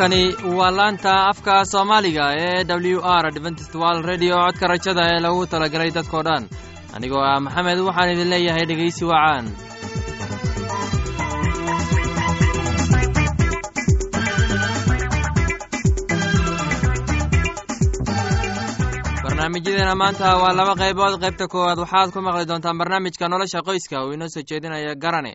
halkani waa laanta afka soomaaliga ee w r dventstwal redio codka rajada ee lagu talagalay dadkoo dhan. Anigoo ah maxamed waxaan idin leeyahay dhegaysi wacaan barnaamijyadeena maanta waa laba qaybood. Qaybta koowaad waxaad ku maqli doontaan barnaamijka nolosha qoyska. Uu inoo soo jeedinaya garane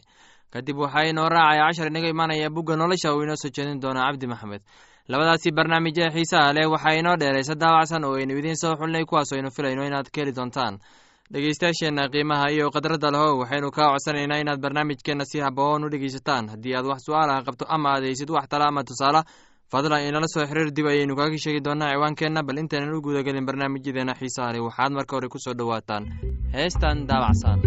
kadib waxaa inoo raacaya cashar inaga imaanaya bugga nolosha uu inoo soo jeedin doonaa cabdi maxamed. Labadaasi barnaamij ee xiisaha leh waxaa inoo dheeraysa daawacsan oo aynu idiin soo xulnay kuwaas aynu filayno inaad ka heli doontaan. Dhegeystayaasheenna qiimaha iyo khadradda lehow waxaynu kaa codsanaynaa inaad barnaamijkeenna si haboon u dhegeysataan haddii aad wax su'aalaha qabto ama aad haysid wax tala ama tusaale fadlan inala soo xiriir dib ayaynu kaaga sheegi doonaa ciwaankeenna. Bal intaynan u gudagelin barnaamijyadeena xiisaha leh waxaad marka hore ku soo dhowaataan. Heestan daabacsan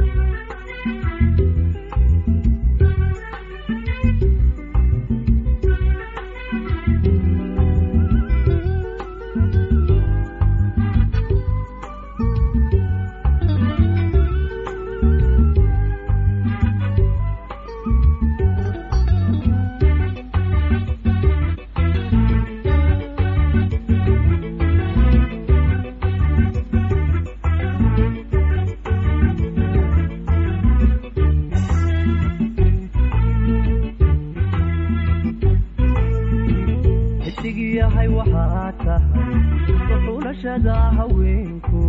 uxulashada haweenku.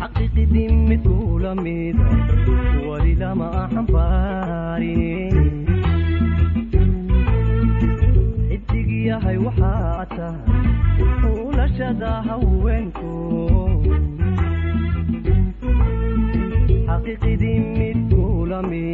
Xaqiiqidii mid kula mida weli lama xambaarin xidig yahay waxaa tahay uxulashada haweenku xaqiiqidii mid kula mida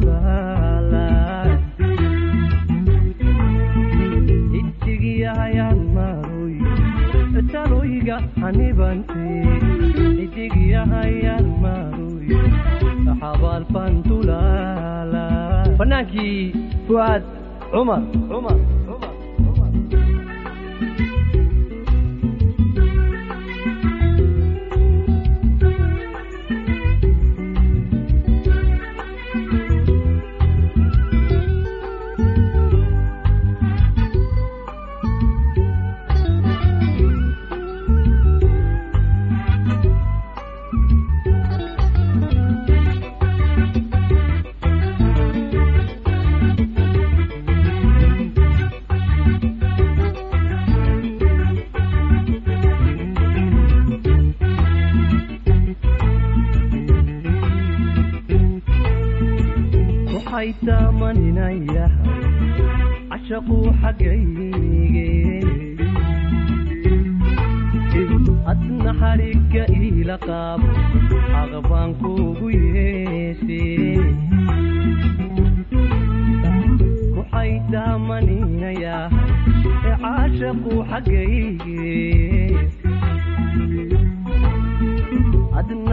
cumar cumar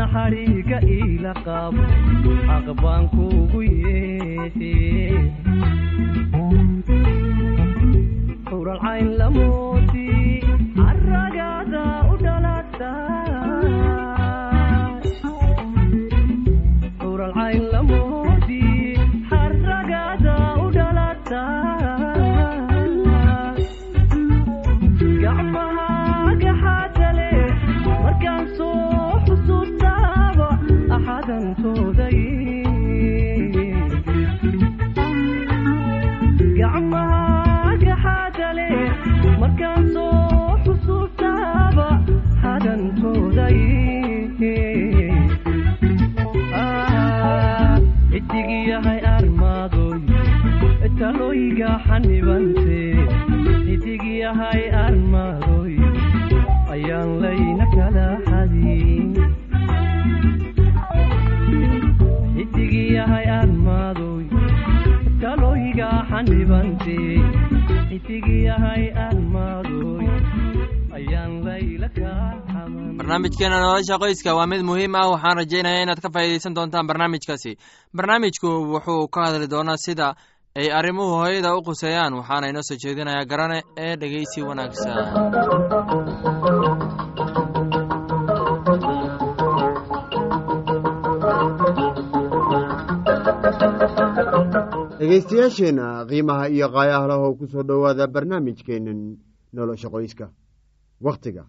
adna xadhiiga iila qaabo aqbaan kuugu yeeshe talooyiga barnaamijkeena nolosha qoyska waa mid muhiim ah waxaan rajaynayaa inaad ka faa'iidaysan doontaan barnaamijkaasi. Barnaamijku wuxuu ka hadli doonaa sida ay arrimuhu hooyada u quseeyaan waxaana inoo soo jeedinayaa garane ee dhegeysi wanaagsan. Dhegaystayaasheenna qiimaha iyo qaayahlahow ku soo dhowaada barnaamijkeennan nolosha qoyska. Wakhtiga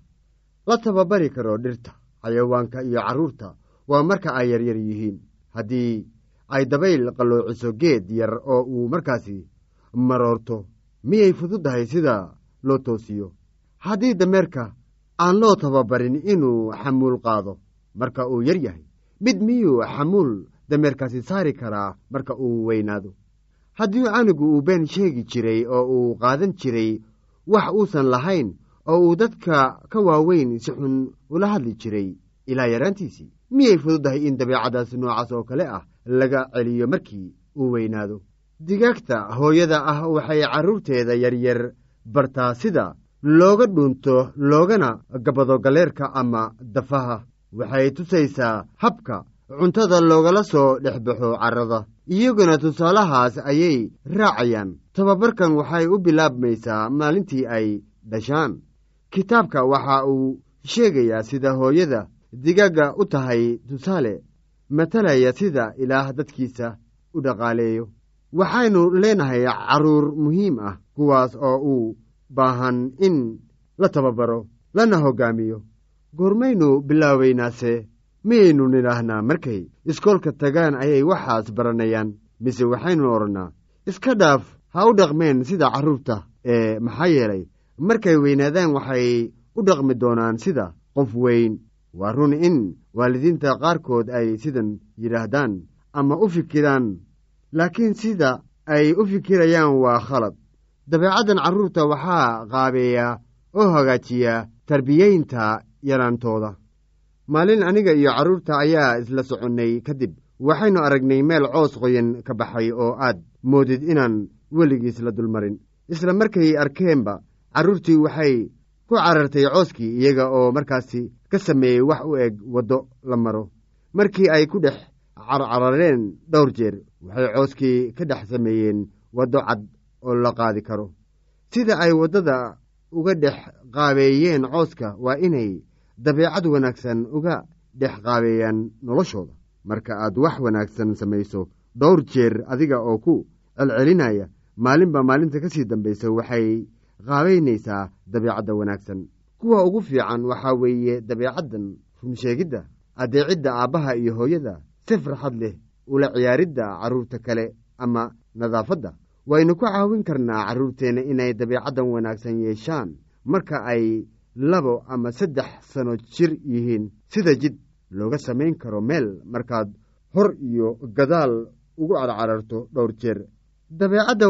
la tababari karo dhirta xayawaanka iyo carruurta. Waa marka ay yaryar yihiin. Haddii ay dabayl qalloociso geed yar oo uu markaasi maroorto. Miyay fududdahay sida loo toosiyo? Haddii dameerka aan loo tababarin inuu xamuul qaado marka uu yar yahay mid miyuu xamuul dameerkaasi saari karaa marka uu weynaado? Haddii canugu uu been sheegi jiray oo uu qaadan jiray wax uusan lahayn oo uu dadka ka waaweyn si xun ula hadli jiray ilaa yaraantiisii miyay fududdahay in dabeecadaas noocaas oo kale ah laga celiyo markii uu weynaado. Digaagta hooyada ah waxay carruurteeda yaryar bartaa sida looga dhuunto loogana gabado galeerka ama dafaha. Waxay tusaysaa habka cuntada loogala soo dhex baxo carrada. Iyaguna tusaalahaas ayay raacayaan. Tababarkan waxay u bilaabmaysaa maalintii ay dhashaan. Kitaabka waxa uu sheegayaa sida hooyada digaagga u tahay tusaale matalaya sida ilaah dadkiisa u dhaqaaleeyo. Waxaynu leenahay carruur muhiim ah kuwaas oo u baahan in la tababaro lana hoggaamiyo goormaynu bilaabaynaase miyaynu nidhaahnaa markay iskoolka tagaan ayay waxaas baranayaan mise waxaynu odhannaa iska dhaaf ha u dhaqmeen sida carruurta ee maxaa yeelay markay weynaadaan waxay u dhaqmi doonaan sida qof weyn waa run in waalidiinta qaarkood ay sidan yidhaahdaan ama u fikiraan laakiin sida ay u fikirayaan waa khalad. Dabeecaddan carruurta waxaa qaabeeya oo hagaajiya tarbiyeynta yaraantooda. Maalin aniga iyo carruurta ayaa isla soconnay kadib. Waxaynu aragnay meel coos qoyan ka baxay oo aad moodid inaan weligiis la dulmarin. Isla markay arkeenba carruurtii waxay ku carartay cooskii iyaga oo markaasi ka sameeyey wax u eg waddo la maro. Markii ay ku dhex carcarareen dhowr jeer waxay cooskii ka dhex sameeyeen waddo cad oo la qaadi karo. Sida ay waddada uga dhex qaabeeyeen cooska waa inay dabeecad wanaagsan uga dhex qaabeeyaan noloshooda. Marka aad wax wanaagsan samayso dhowr jeer adiga oo ku celcelinaya maalinba maalinta ka sii dambaysa waxay qaabaynaysaa dabeecadda wanaagsan kuwa ugu fiican waxaa weeye dabeecaddan runsheegidda addeecidda aabbaha iyo hooyada si farxad leh ula ciyaaridda carruurta kale ama nadaafadda. Waynu ku caawin karnaa carruurteenna inay dabeecaddan wanaagsan yeeshaan marka ay labo ama saddex sano jir yihiin. Sida jid looga samayn karo meel markaad hor iyo gadaal ugu carcararto dhowr jeer. Dabeecadda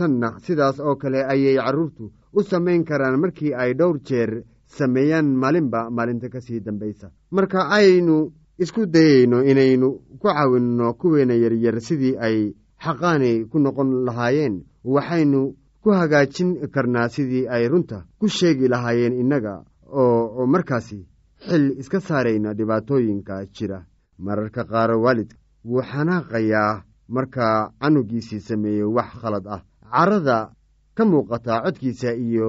wanaagsanna sidaas oo kale ayay carruurtu u samayn karaan markii ay dhowr jeer sameeyaan maalinba maalinta ka sii dambaysa. Marka aynu isku dayayno inaynu ku caawinno kuweena yaryar sidii ay xaqaani ku noqon lahaayeen waxaynu ku hagaajin karnaa sidii ay runta ku sheegi lahaayeen innaga oo markaasi xil iska saarayna dhibaatooyinka jira. Mararka qaar waalidka wuu xanaaqayaa markaa canugiisii sameeyey wax khalad ah carada ka muuqataa codkiisa iyo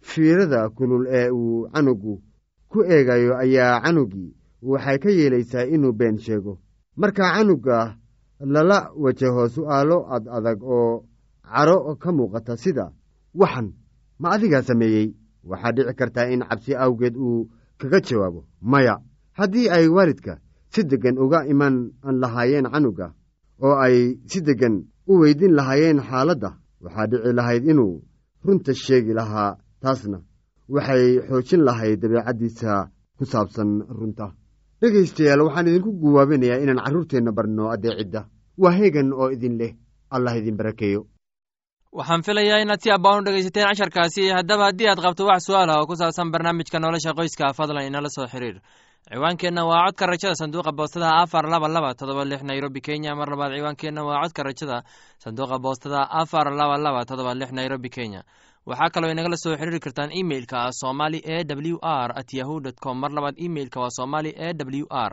fiirada kulul ee uu canugu ku eegayo ayaa canugii waxay ka yeelaysaa inuu been sheego. Markaa canuga lala wajaho su'aalo ad adag oo caro ka muuqata sida waxan ma adigaa sameeyey? Waxaa dhici kartaa in cabsi awgeed uu kaga jawaabo maya haddii ay waalidka si deggan uga iman lahaayeen canuga oo ay si deggan u weydiin lahaayeen xaaladda waxaa dhici lahayd inuu runta sheegi lahaa taasna waxay xoojin lahayd dabeecaddiisa ku saabsan runta. Dhegaystayaal waxaan idinku guwaabinayaa inaan carruurteenna barno addeecidda waa heegan oo idin leh. Allah idin barakeeyo. Waxaan filayaa inaad si abbaan u dhegaysateen casharkaasi. Haddaba haddii aad qabto wax su'aal ah oo ku saabsan barnaamijka nolosha qoyska fadlan inala soo xiriir ciwaankeenna waa codka rajada sanduuqa boostada afar laba laba todoba lix nairobi kenya. Mar labaad ciwaankeenna waa codka rajada sanduuqa boostada afar laba laba todoba lix nairobi kenya. Waxaa kaloo inagala soo xiriiri kartaan imeilka ah somali e w r at yahu dt com. Mar labaad imeilka waa somali e w r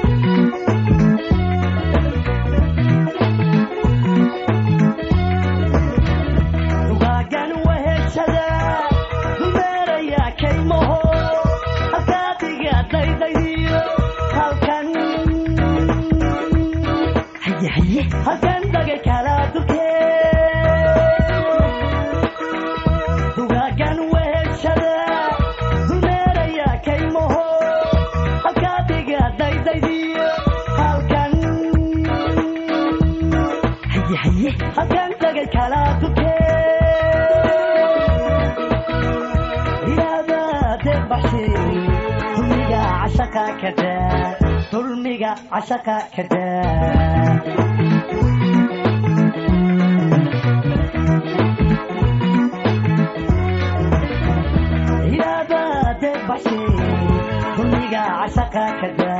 ilaadaade baxshe dulmiga cashaqa kada dulmiga cashaqa kada ilaadaade baxshe dulmiga cashaqa kada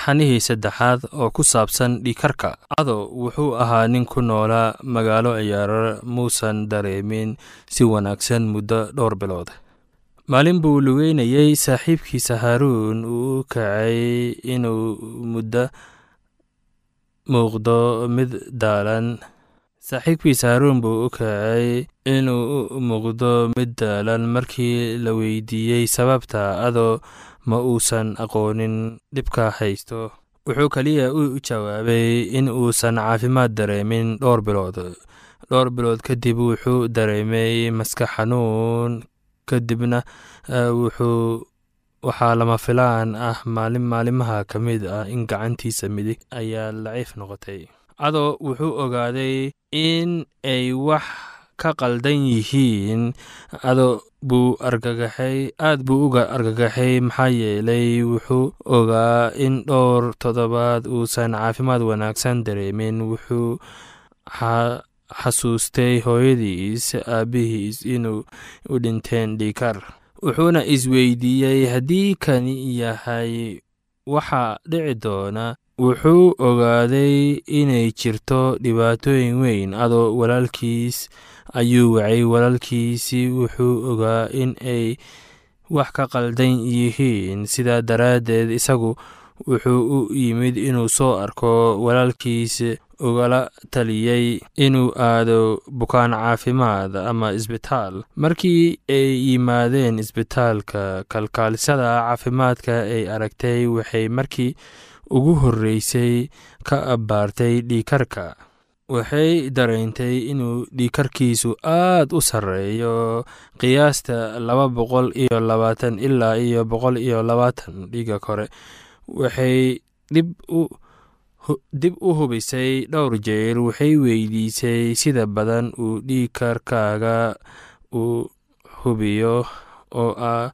taxanihii saddexaad oo ku saabsan dhiikarka cado wuxuu ahaa nin ku noolaa magaalo ciyaaro muusan dareemin si wanaagsan muddo dhowr bilood. Maalin buu lugeynayey saaxiibkiisa haaruun uu u kacay inuu muddo muuqdo mid daalan. Saaxiibkiisa haaruun buu u kacay inuu muuqdo mid daalan markii la weydiiyey sababta. Adoo ma uusan aqoonin dhibka haysto. Wuxuu keliya u jawaabay in uusan caafimaad dareemin dhowr bilood. Dhowr bilood kadib wuxuu dareemay maskax xanuun kadibna wuxuu waxaa lama filaan ah maalin maalimaha ka mid ah in gacantiisa midig ayaa laciif noqotay. Cadoo wuxuu ogaaday in ay wax ka qaldan yihiin ado buu aad buu uga argagaxay maxaa yeelay wuxuu ogaa in dhowr toddobaad uusan caafimaad wanaagsan dareemin. Wuxuu xasuustay hooyadiis aabbihiis inuu u dhinteen dhiikar wuxuuna isweydiiyey haddii kani yahay waxa dhici doona wuxuu ogaaday inay jirto dhibaatooyin weyn adoo walaalkiis ayuu wacay walaalkiisi wuxuu ogaa in ay wax ka qaldan yihiin. Sidaa daraaddeed isagu wuxuu u yimid inuu soo arko walaalkiis ugala taliyey inuu aado bukaan caafimaad ama isbitaal. Markii ay yimaadeen isbitaalka kalkaalisada caafimaadka ay aragtay waxay markii ugu horreysay ka abbaartay dhiikarka waxay dareentay inuu dhiikarkiisu aad u sarreeyo qiyaasta laba boqol iyo labaatan ilaa iyo boqol iyo labaatan dhiiga kore. Waxay dib u hubisay dhowr jeer waxay weydiisay sida badan uu dhiikarkaaga u hubiyo oo ah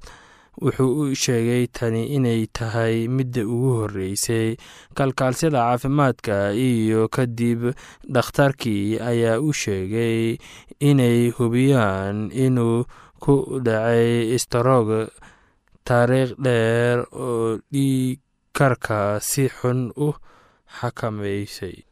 wuxuu u sheegay tani inay tahay midda ugu horreysay. Kalkaalsyada caafimaadka iyo kadib dhakhtarkii ayaa u sheegay inay hubiyaan inuu ku dhacay istaroog taariikh dheer oo dhiikarka si xun u xakamaysay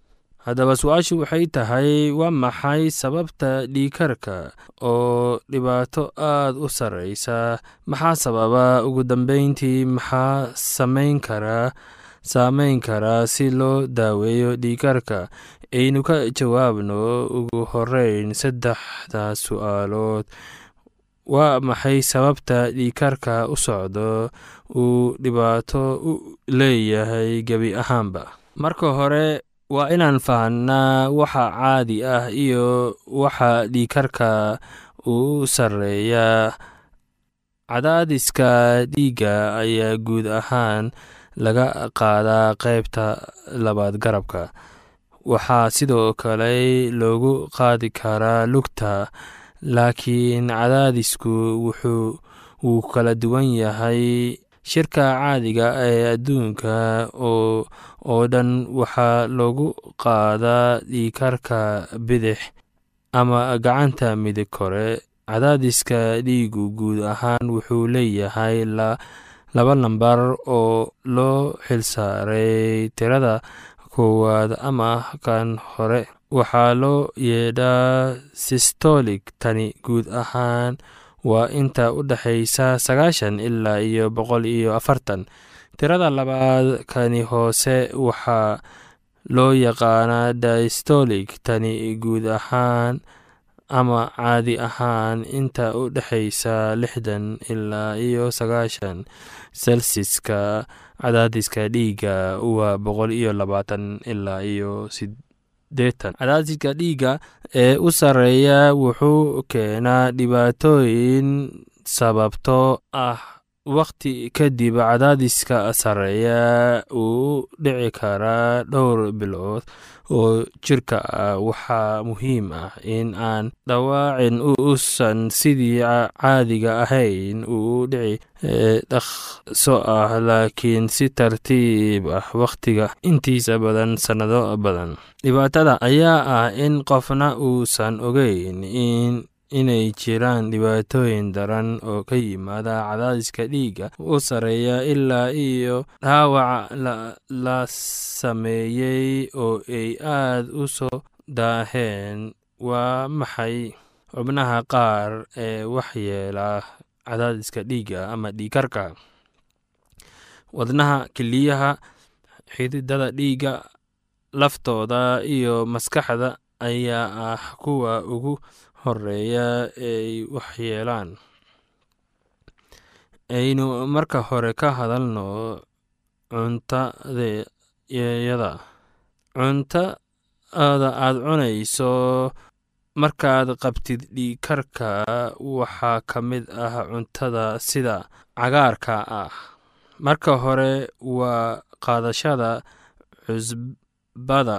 haddaba su'aashu waxay tahay waa maxay sababta dhiikarka oo dhibaato aad u sarreysa? Maxaa sababa? Ugu dambeyntii maxaa samayn karaa saameyn karaa si loo daaweeyo dhiikarka aynu ka jawaabno ugu horeyn saddexda su'aalood. Waa maxay sababta dhiikarka u socdo? Uu dhibaato u leeyahay gebi ahaanba. Marka hore waa inaan fahnaa waxa caadi ah iyo waxa dhiikarka u sarreeya. Cadaadiska dhiigga ayaa guud ahaan laga qaadaa qaybta labaad garabka. Waxaa sidoo kale loogu qaadi karaa lugta laakiin cadaadisku wuxuu wuu kala duwan yahay shirka caadiga ee adduunka oo dhan waxaa loogu qaadaa dhiikarka bidix ama gacanta midig kore. Cadaadiska dhiigu guud ahaan wuxuu leeyahay laba lambar oo loo xilsaaray tirada koowaad ama kan hore. Waxaa loo yeedhaa sistolig tani guud ahaan waa inta u dhexaysa sagaashan ilaa iyo boqol iyo afartan. Tirada labaad kani hoose waxaa loo yaqaanaa distolig tani guud ahaan ama caadi ahaan inta u dhexaysa lixdan ilaa iyo sagaashan selsiska cadaadiska dhiigga waa boqol iyo labaatan ilaa iyo cadaadiska dhiigga ee u sarreeya wuxuu keenaa dhibaatooyin sababtoo ah wakhti kadib cadaadiska sarreeya uu dhici karaa dhowr bilood oo jirka ah waxaa muhiim ah in aan dhawaacin uusan sidii caadiga ahayn uu dhici dhaqso ah laakiin si tartiib ah wakhtiga intiisa badan sannado badan. Dhibaatada ayaa ah in qofna uusan ogeyn in inay jiraan dhibaatooyin daran oo ka yimaada cadaadiska dhiigga u sarreeya ilaa iyo dhaawac la sameeyey oo ay aad u soo daaheen. Waa maxay xubnaha qaar ee waxyeela cadaadiska dhiigga ama dhiikarka wadnaha keliyaha xididada dhiigga laftooda iyo maskaxda ayaa ah kuwa ugu horreeya ay waxyeelaan aynu marka hore ka hadalno cuntadayada cuntada aad cunayso markaad qabtid dhiikarka waxaa ka mid ah cuntada sida cagaarka ah. Marka hore waa qaadashada cusbada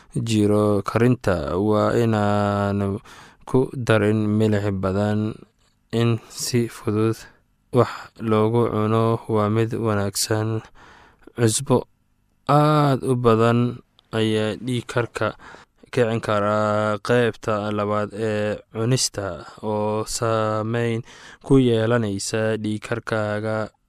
jiro karinta. Waa inaanu ku darin milix badan in si fudud wax loogu cuno. Waa mid wanaagsan cusbo aada u badan ayaa dhiig karka kicin karaa qeybta labaad ee cunista oo saameyn ku yeelanaysa dhiigkarkaaga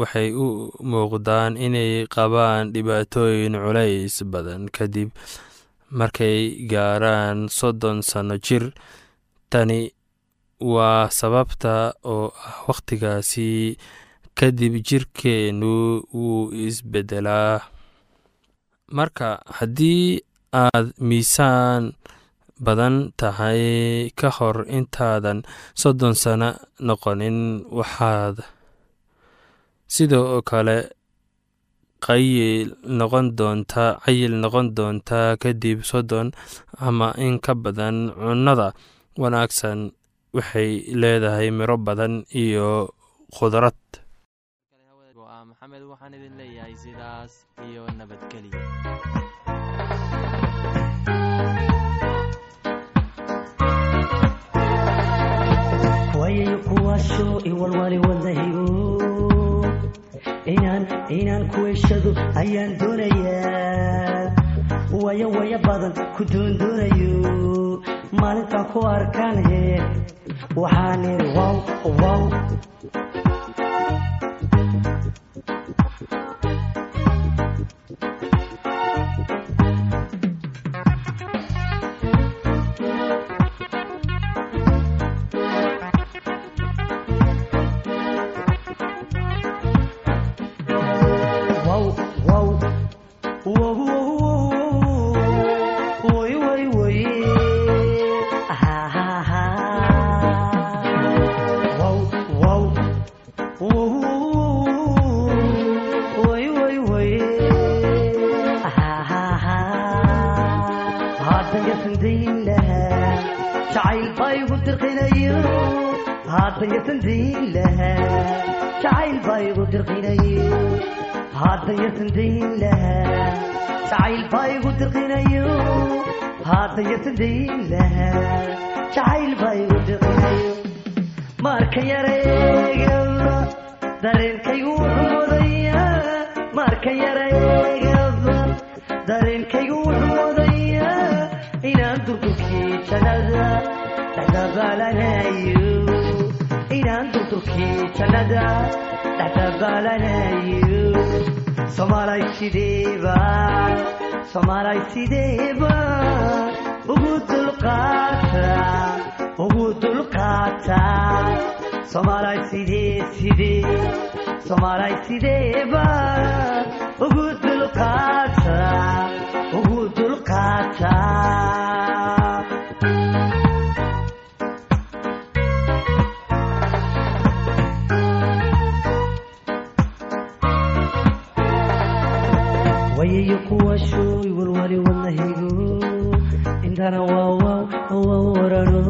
waxay u muuqdaan inay qabaan dhibaatooyin culays badan kadib markay gaaraan soddon sanno jir. Tani waa sababta oo ah wakhtigaasi kadib jirkeennu wuu isbeddelaa marka haddii aad miisaan badan tahay ka hor intaadan soddon sano noqonin waxaad sidoo kale qayil noqon doontaa cayil noqon doontaa kadib soddon ama in ka badan cunnada wanaagsan waxay leedahay miro badan iyo khudrad inaan inaan kuweyshado ayaan doonayaa. Waya waya badan ku doondoonayo maalintaan ku arkaan waxaan wow wow wow dareenkaygu wuxuu mudaya inaan durdurkii jannada dhexdabaalanayo soomaalay sideeba ugu dulqaata ugu dulqaata soomaalay sidee sidee soomaalay sideeba ugu dulqaata wadnahigo intana warano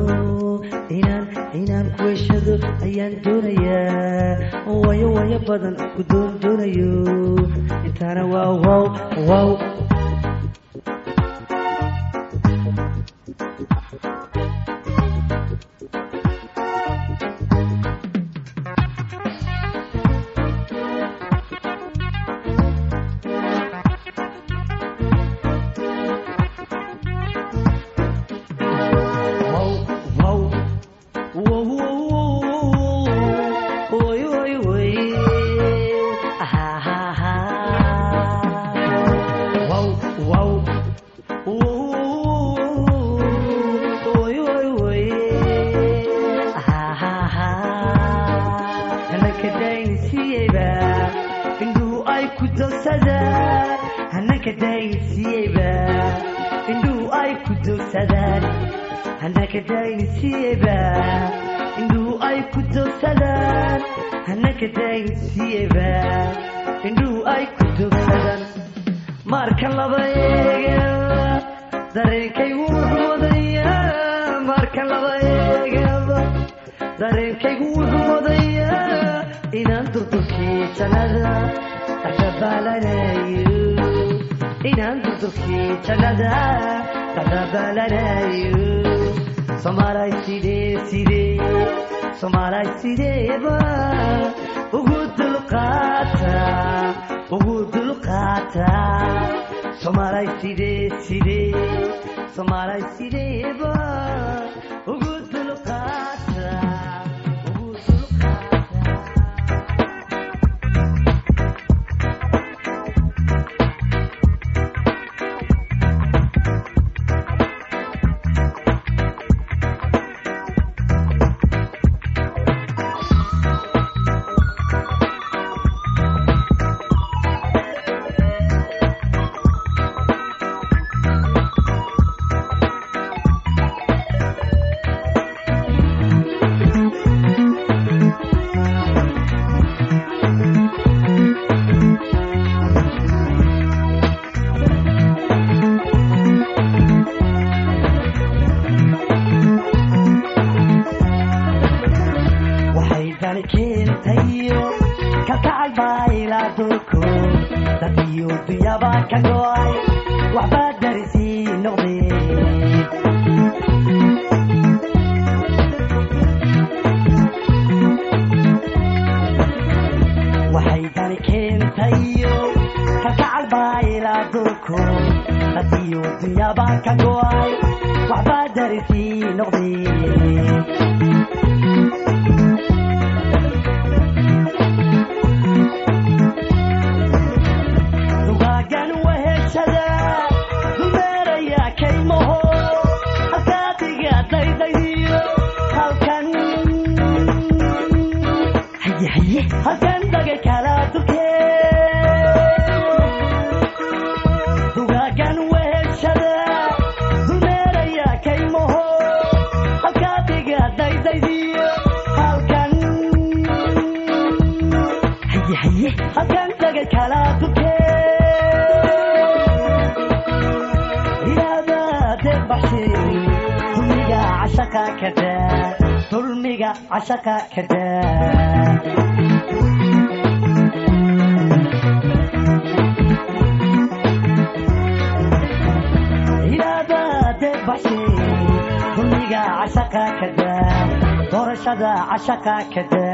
inaan inaan kuweshado ayaan doonayaa wayo wayo badan ku doon doonayo intana dareenkaygu wuxuu modayaa inaan durdurkii jannada dhaqabalanayo soomaalay sidee sidee soomaalay sideeba ugu dulqaataa ugu dulqaataa soomaalay sidee sidee soomaalay sideeba shaqaa kada ilaabade baxshay dulmiga cashaqa kada doorashada cashaqa kada